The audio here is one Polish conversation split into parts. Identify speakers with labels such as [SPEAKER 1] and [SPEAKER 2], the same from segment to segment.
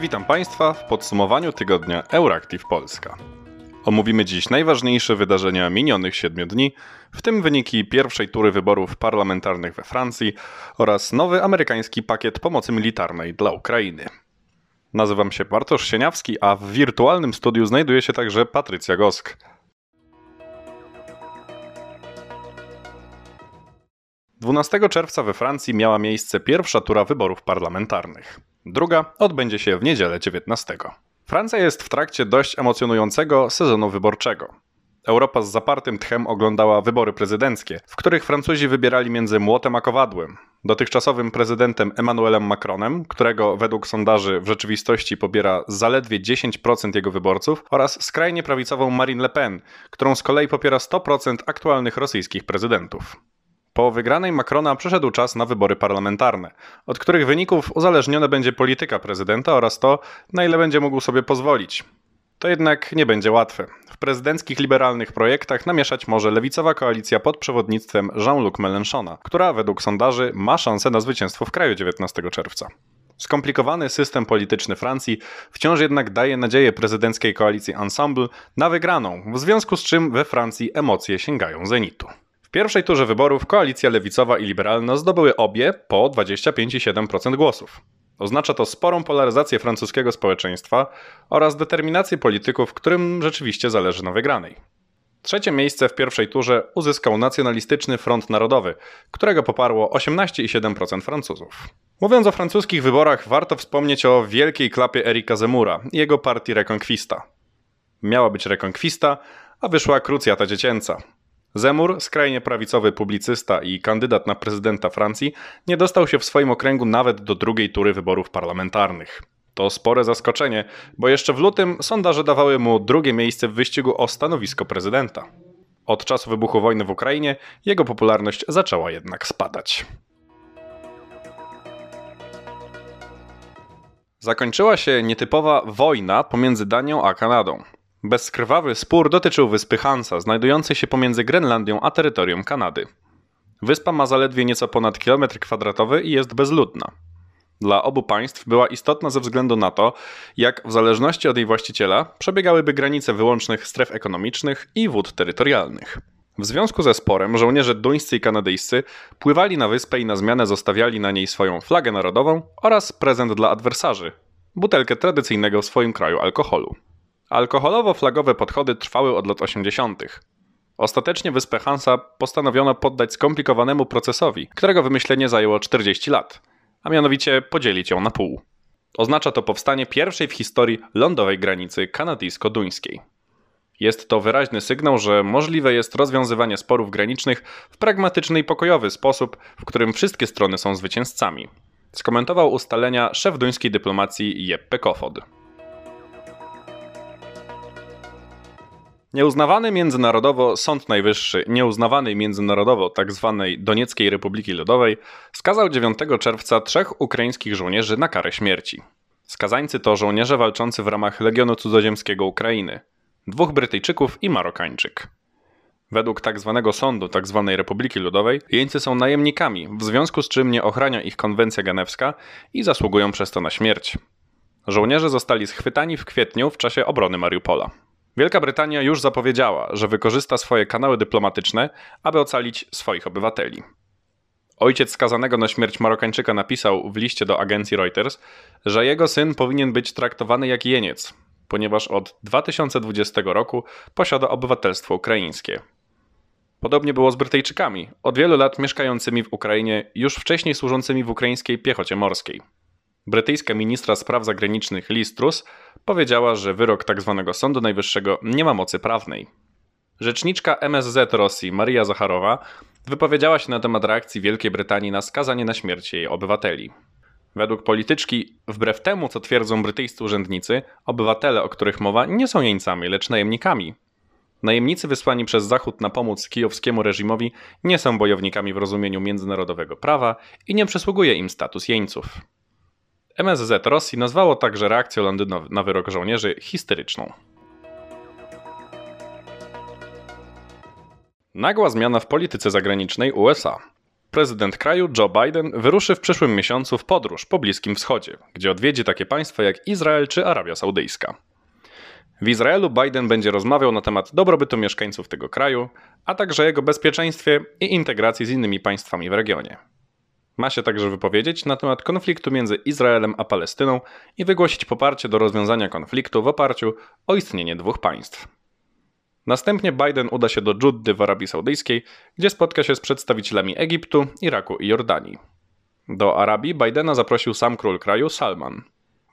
[SPEAKER 1] Witam Państwa w podsumowaniu tygodnia Euractiv Polska. Omówimy dziś najważniejsze wydarzenia minionych siedmiu dni, w tym wyniki pierwszej tury wyborów parlamentarnych we Francji oraz nowy amerykański pakiet pomocy militarnej dla Ukrainy. Nazywam się Bartosz Sieniawski, a w wirtualnym studiu znajduje się także Patrycja Gosk. 12 czerwca we Francji miała miejsce pierwsza tura wyborów parlamentarnych. Druga odbędzie się w niedzielę 19. Francja jest w trakcie dość emocjonującego sezonu wyborczego. Europa z zapartym tchem oglądała wybory prezydenckie, w których Francuzi wybierali między młotem a kowadłem. Dotychczasowym prezydentem Emmanuelem Macronem, którego według sondaży w rzeczywistości pobiera zaledwie 10% jego wyborców, oraz skrajnie prawicową Marine Le Pen, którą z kolei popiera 100% aktualnych rosyjskich prezydentów. Po wygranej Macrona przyszedł czas na wybory parlamentarne, od których wyników uzależnione będzie polityka prezydenta oraz to, na ile będzie mógł sobie pozwolić. To jednak nie będzie łatwe. W prezydenckich liberalnych projektach namieszać może lewicowa koalicja pod przewodnictwem Jean-Luc Mélenchona, która według sondaży ma szansę na zwycięstwo w kraju 19 czerwca. Skomplikowany system polityczny Francji wciąż jednak daje nadzieję prezydenckiej koalicji Ensemble na wygraną, w związku z czym we Francji emocje sięgają zenitu. W pierwszej turze wyborów koalicja lewicowa i liberalna zdobyły obie po 25,7% głosów. Oznacza to sporą polaryzację francuskiego społeczeństwa oraz determinację polityków, którym rzeczywiście zależy na wygranej. Trzecie miejsce w pierwszej turze uzyskał nacjonalistyczny Front Narodowy, którego poparło 18,7% Francuzów. Mówiąc o francuskich wyborach, warto wspomnieć o wielkiej klapie Erika Zemura i jego partii Reconquista. Miała być Reconquista, a wyszła krucjata dziecięca. Zemur, skrajnie prawicowy publicysta i kandydat na prezydenta Francji, nie dostał się w swoim okręgu nawet do drugiej tury wyborów parlamentarnych. To spore zaskoczenie, bo jeszcze w lutym sondaże dawały mu drugie miejsce w wyścigu o stanowisko prezydenta. Od czasu wybuchu wojny w Ukrainie jego popularność zaczęła jednak spadać. Zakończyła się nietypowa wojna pomiędzy Danią a Kanadą. Bezkrwawy spór dotyczył wyspy Hansa, znajdującej się pomiędzy Grenlandią a terytorium Kanady. Wyspa ma zaledwie nieco ponad kilometr kwadratowy i jest bezludna. Dla obu państw była istotna ze względu na to, jak w zależności od jej właściciela przebiegałyby granice wyłącznych stref ekonomicznych i wód terytorialnych. W związku ze sporem żołnierze duńscy i kanadyjscy pływali na wyspę i na zmianę zostawiali na niej swoją flagę narodową oraz prezent dla adwersarzy butelkę tradycyjnego w swoim kraju alkoholu. Alkoholowo-flagowe podchody trwały od lat 80. Ostatecznie wyspę Hansa postanowiono poddać skomplikowanemu procesowi, którego wymyślenie zajęło 40 lat, a mianowicie podzielić ją na pół. Oznacza to powstanie pierwszej w historii lądowej granicy kanadyjsko-duńskiej. Jest to wyraźny sygnał, że możliwe jest rozwiązywanie sporów granicznych w pragmatyczny i pokojowy sposób, w którym wszystkie strony są zwycięzcami. Skomentował ustalenia szef duńskiej dyplomacji Jeppe Kofod. Nieuznawany międzynarodowo Sąd Najwyższy, nieuznawany międzynarodowo tzw. Tak Donieckiej Republiki Ludowej, skazał 9 czerwca trzech ukraińskich żołnierzy na karę śmierci. Skazańcy to żołnierze walczący w ramach Legionu Cudzoziemskiego Ukrainy, dwóch Brytyjczyków i Marokańczyk. Według tzw. Tak sądu tzw. Tak Republiki Ludowej jeńcy są najemnikami, w związku z czym nie ochrania ich konwencja genewska i zasługują przez to na śmierć. Żołnierze zostali schwytani w kwietniu w czasie obrony Mariupola. Wielka Brytania już zapowiedziała, że wykorzysta swoje kanały dyplomatyczne, aby ocalić swoich obywateli. Ojciec skazanego na śmierć Marokańczyka napisał w liście do agencji Reuters, że jego syn powinien być traktowany jak jeniec, ponieważ od 2020 roku posiada obywatelstwo ukraińskie. Podobnie było z Brytyjczykami, od wielu lat mieszkającymi w Ukrainie, już wcześniej służącymi w ukraińskiej piechocie morskiej. Brytyjska ministra spraw zagranicznych Liz Truss powiedziała, że wyrok tzw. Tak Sądu Najwyższego nie ma mocy prawnej. Rzeczniczka MSZ Rosji Maria Zacharowa wypowiedziała się na temat reakcji Wielkiej Brytanii na skazanie na śmierć jej obywateli. Według polityczki, wbrew temu co twierdzą brytyjscy urzędnicy, obywatele, o których mowa, nie są jeńcami, lecz najemnikami. Najemnicy wysłani przez Zachód na pomoc kijowskiemu reżimowi nie są bojownikami w rozumieniu międzynarodowego prawa i nie przysługuje im status jeńców. MSZ Rosji nazwało także reakcję Londynu na wyrok żołnierzy histeryczną. Nagła zmiana w polityce zagranicznej USA. prezydent kraju Joe Biden wyruszy w przyszłym miesiącu w podróż po Bliskim Wschodzie, gdzie odwiedzi takie państwa jak Izrael czy Arabia Saudyjska. W Izraelu Biden będzie rozmawiał na temat dobrobytu mieszkańców tego kraju, a także jego bezpieczeństwie i integracji z innymi państwami w regionie. Ma się także wypowiedzieć na temat konfliktu między Izraelem a Palestyną i wygłosić poparcie do rozwiązania konfliktu w oparciu o istnienie dwóch państw. Następnie Biden uda się do Dżuddy w Arabii Saudyjskiej, gdzie spotka się z przedstawicielami Egiptu, Iraku i Jordanii. Do Arabii Bidena zaprosił sam król kraju Salman.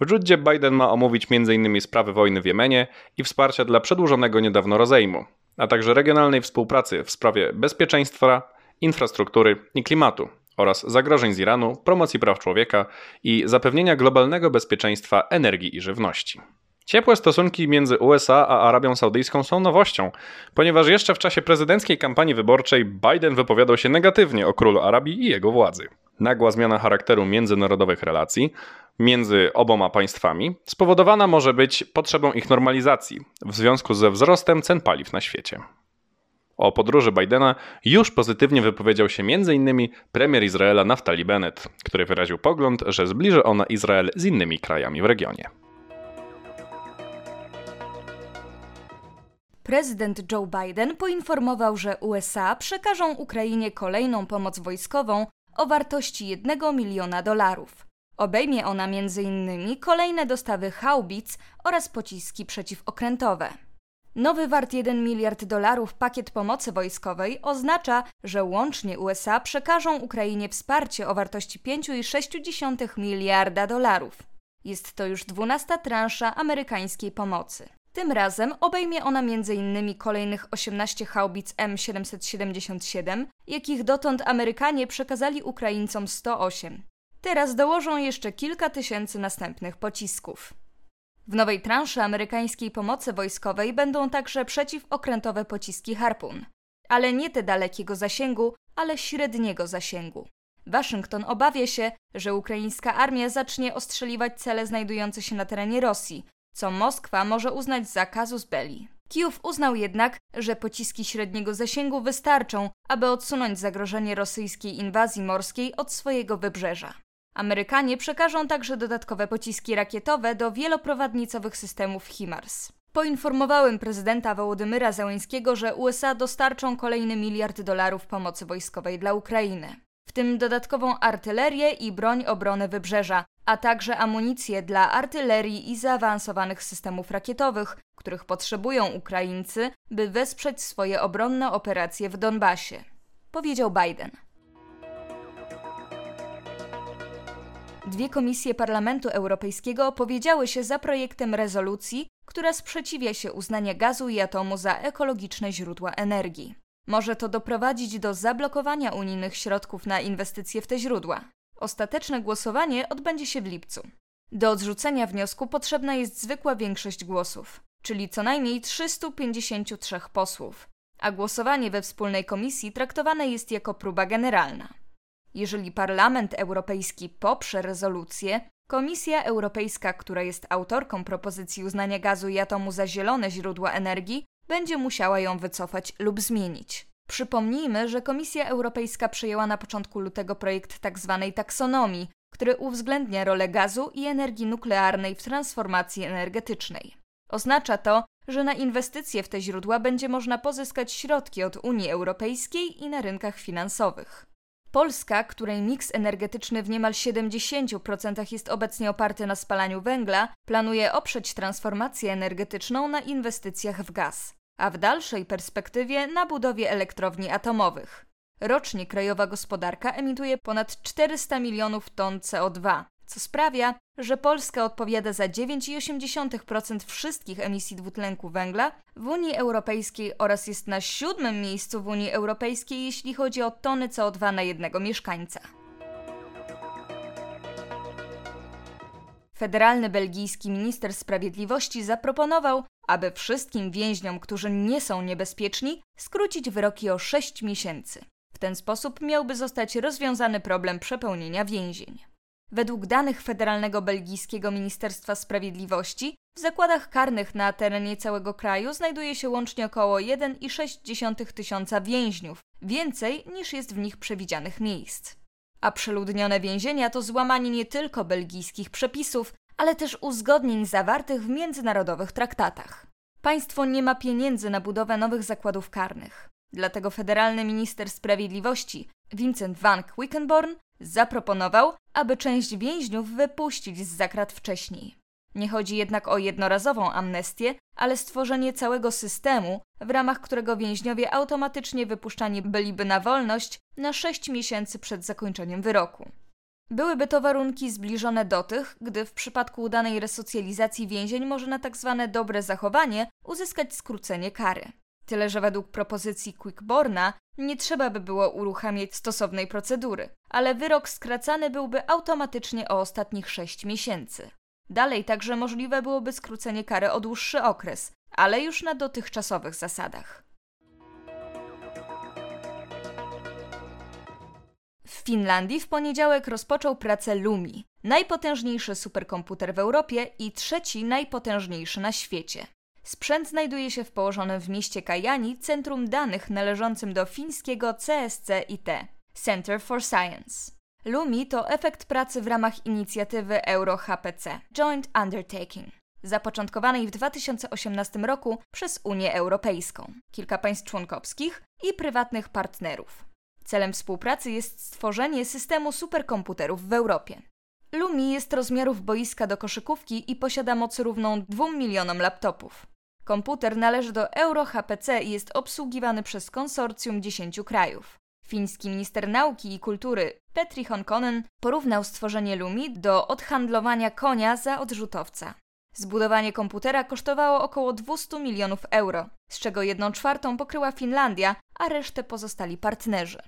[SPEAKER 1] W Dżuddzie Biden ma omówić m.in. sprawy wojny w Jemenie i wsparcia dla przedłużonego niedawno rozejmu, a także regionalnej współpracy w sprawie bezpieczeństwa, infrastruktury i klimatu oraz zagrożeń z Iranu, promocji praw człowieka i zapewnienia globalnego bezpieczeństwa energii i żywności. Ciepłe stosunki między USA a Arabią Saudyjską są nowością, ponieważ jeszcze w czasie prezydenckiej kampanii wyborczej Biden wypowiadał się negatywnie o królu Arabii i jego władzy. Nagła zmiana charakteru międzynarodowych relacji między oboma państwami spowodowana może być potrzebą ich normalizacji w związku ze wzrostem cen paliw na świecie. O podróży Bidena już pozytywnie wypowiedział się m.in. premier Izraela Naftali Bennett, który wyraził pogląd, że zbliży ona Izrael z innymi krajami w regionie.
[SPEAKER 2] Prezydent Joe Biden poinformował, że USA przekażą Ukrainie kolejną pomoc wojskową o wartości 1 miliona dolarów. Obejmie ona m.in. kolejne dostawy haubic oraz pociski przeciwokrętowe. Nowy wart 1 miliard dolarów pakiet pomocy wojskowej oznacza, że łącznie USA przekażą Ukrainie wsparcie o wartości 5,6 miliarda dolarów. Jest to już dwunasta transza amerykańskiej pomocy. Tym razem obejmie ona m.in. kolejnych 18 haubic M777, jakich dotąd Amerykanie przekazali Ukraińcom 108. Teraz dołożą jeszcze kilka tysięcy następnych pocisków. W nowej transzy amerykańskiej pomocy wojskowej będą także przeciwokrętowe pociski Harpun, ale nie te dalekiego zasięgu, ale średniego zasięgu. Waszyngton obawia się, że ukraińska armia zacznie ostrzeliwać cele znajdujące się na terenie Rosji, co Moskwa może uznać za kazus belli. Kijów uznał jednak, że pociski średniego zasięgu wystarczą, aby odsunąć zagrożenie rosyjskiej inwazji morskiej od swojego wybrzeża. Amerykanie przekażą także dodatkowe pociski rakietowe do wieloprowadnicowych systemów HIMARS. Poinformowałem prezydenta Wołodymyra Zełęńskiego, że USA dostarczą kolejny miliard dolarów pomocy wojskowej dla Ukrainy, w tym dodatkową artylerię i broń obrony wybrzeża, a także amunicję dla artylerii i zaawansowanych systemów rakietowych, których potrzebują Ukraińcy, by wesprzeć swoje obronne operacje w Donbasie, powiedział Biden. Dwie komisje Parlamentu Europejskiego opowiedziały się za projektem rezolucji, która sprzeciwia się uznania gazu i atomu za ekologiczne źródła energii. Może to doprowadzić do zablokowania unijnych środków na inwestycje w te źródła. Ostateczne głosowanie odbędzie się w lipcu. Do odrzucenia wniosku potrzebna jest zwykła większość głosów, czyli co najmniej 353 posłów, a głosowanie we wspólnej komisji traktowane jest jako próba generalna. Jeżeli Parlament Europejski poprze rezolucję, Komisja Europejska, która jest autorką propozycji uznania gazu i atomu za zielone źródła energii, będzie musiała ją wycofać lub zmienić. Przypomnijmy, że Komisja Europejska przyjęła na początku lutego projekt tzw. Tak taksonomii, który uwzględnia rolę gazu i energii nuklearnej w transformacji energetycznej. Oznacza to, że na inwestycje w te źródła będzie można pozyskać środki od Unii Europejskiej i na rynkach finansowych. Polska, której miks energetyczny w niemal 70% jest obecnie oparty na spalaniu węgla, planuje oprzeć transformację energetyczną na inwestycjach w gaz, a w dalszej perspektywie na budowie elektrowni atomowych. Rocznie krajowa gospodarka emituje ponad 400 milionów ton CO2, co sprawia, że Polska odpowiada za 9,8% wszystkich emisji dwutlenku węgla w Unii Europejskiej oraz jest na siódmym miejscu w Unii Europejskiej, jeśli chodzi o tony CO2 na jednego mieszkańca. Federalny belgijski minister sprawiedliwości zaproponował, aby wszystkim więźniom, którzy nie są niebezpieczni, skrócić wyroki o 6 miesięcy. W ten sposób miałby zostać rozwiązany problem przepełnienia więzień. Według danych Federalnego Belgijskiego Ministerstwa Sprawiedliwości w zakładach karnych na terenie całego kraju znajduje się łącznie około 1,6 tysiąca więźniów, więcej niż jest w nich przewidzianych miejsc. A przeludnione więzienia to złamanie nie tylko belgijskich przepisów, ale też uzgodnień zawartych w międzynarodowych traktatach. Państwo nie ma pieniędzy na budowę nowych zakładów karnych. Dlatego federalny minister sprawiedliwości Vincent van Quickenborn zaproponował, aby część więźniów wypuścić z zakrat wcześniej. Nie chodzi jednak o jednorazową amnestię, ale stworzenie całego systemu, w ramach którego więźniowie automatycznie wypuszczani byliby na wolność na 6 miesięcy przed zakończeniem wyroku. Byłyby to warunki zbliżone do tych, gdy w przypadku udanej resocjalizacji więzień może na tzw. Tak dobre zachowanie uzyskać skrócenie kary. Tyle, że według propozycji Quickborna nie trzeba by było uruchamiać stosownej procedury, ale wyrok skracany byłby automatycznie o ostatnich 6 miesięcy. Dalej także możliwe byłoby skrócenie kary o dłuższy okres, ale już na dotychczasowych zasadach. W Finlandii w poniedziałek rozpoczął pracę Lumi, najpotężniejszy superkomputer w Europie i trzeci najpotężniejszy na świecie. Sprzęt znajduje się w położonym w mieście Kajani centrum danych należącym do fińskiego CSC-IT Center for Science. Lumi to efekt pracy w ramach inicjatywy Euro-HPC Joint Undertaking, zapoczątkowanej w 2018 roku przez Unię Europejską, kilka państw członkowskich i prywatnych partnerów. Celem współpracy jest stworzenie systemu superkomputerów w Europie. Lumi jest rozmiarów boiska do koszykówki i posiada moc równą 2 milionom laptopów. Komputer należy do EuroHPC i jest obsługiwany przez konsorcjum 10 krajów. Fiński minister nauki i kultury Petri Honkonen porównał stworzenie Lumi do odhandlowania konia za odrzutowca. Zbudowanie komputera kosztowało około 200 milionów euro, z czego jedną czwartą pokryła Finlandia, a resztę pozostali partnerzy.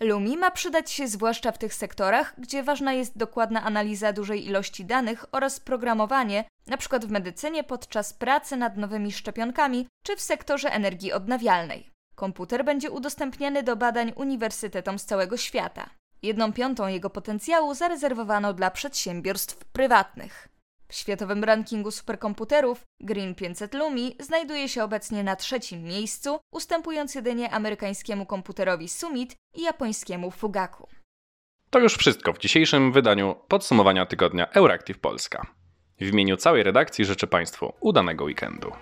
[SPEAKER 2] Lumi ma przydać się zwłaszcza w tych sektorach, gdzie ważna jest dokładna analiza dużej ilości danych oraz programowanie, np. w medycynie podczas pracy nad nowymi szczepionkami czy w sektorze energii odnawialnej. Komputer będzie udostępniany do badań uniwersytetom z całego świata. Jedną piątą jego potencjału zarezerwowano dla przedsiębiorstw prywatnych. W światowym rankingu superkomputerów Green 500 Lumi znajduje się obecnie na trzecim miejscu, ustępując jedynie amerykańskiemu komputerowi Summit i japońskiemu Fugaku.
[SPEAKER 1] To już wszystko w dzisiejszym wydaniu podsumowania tygodnia Euractiv Polska. W imieniu całej redakcji życzę Państwu udanego weekendu.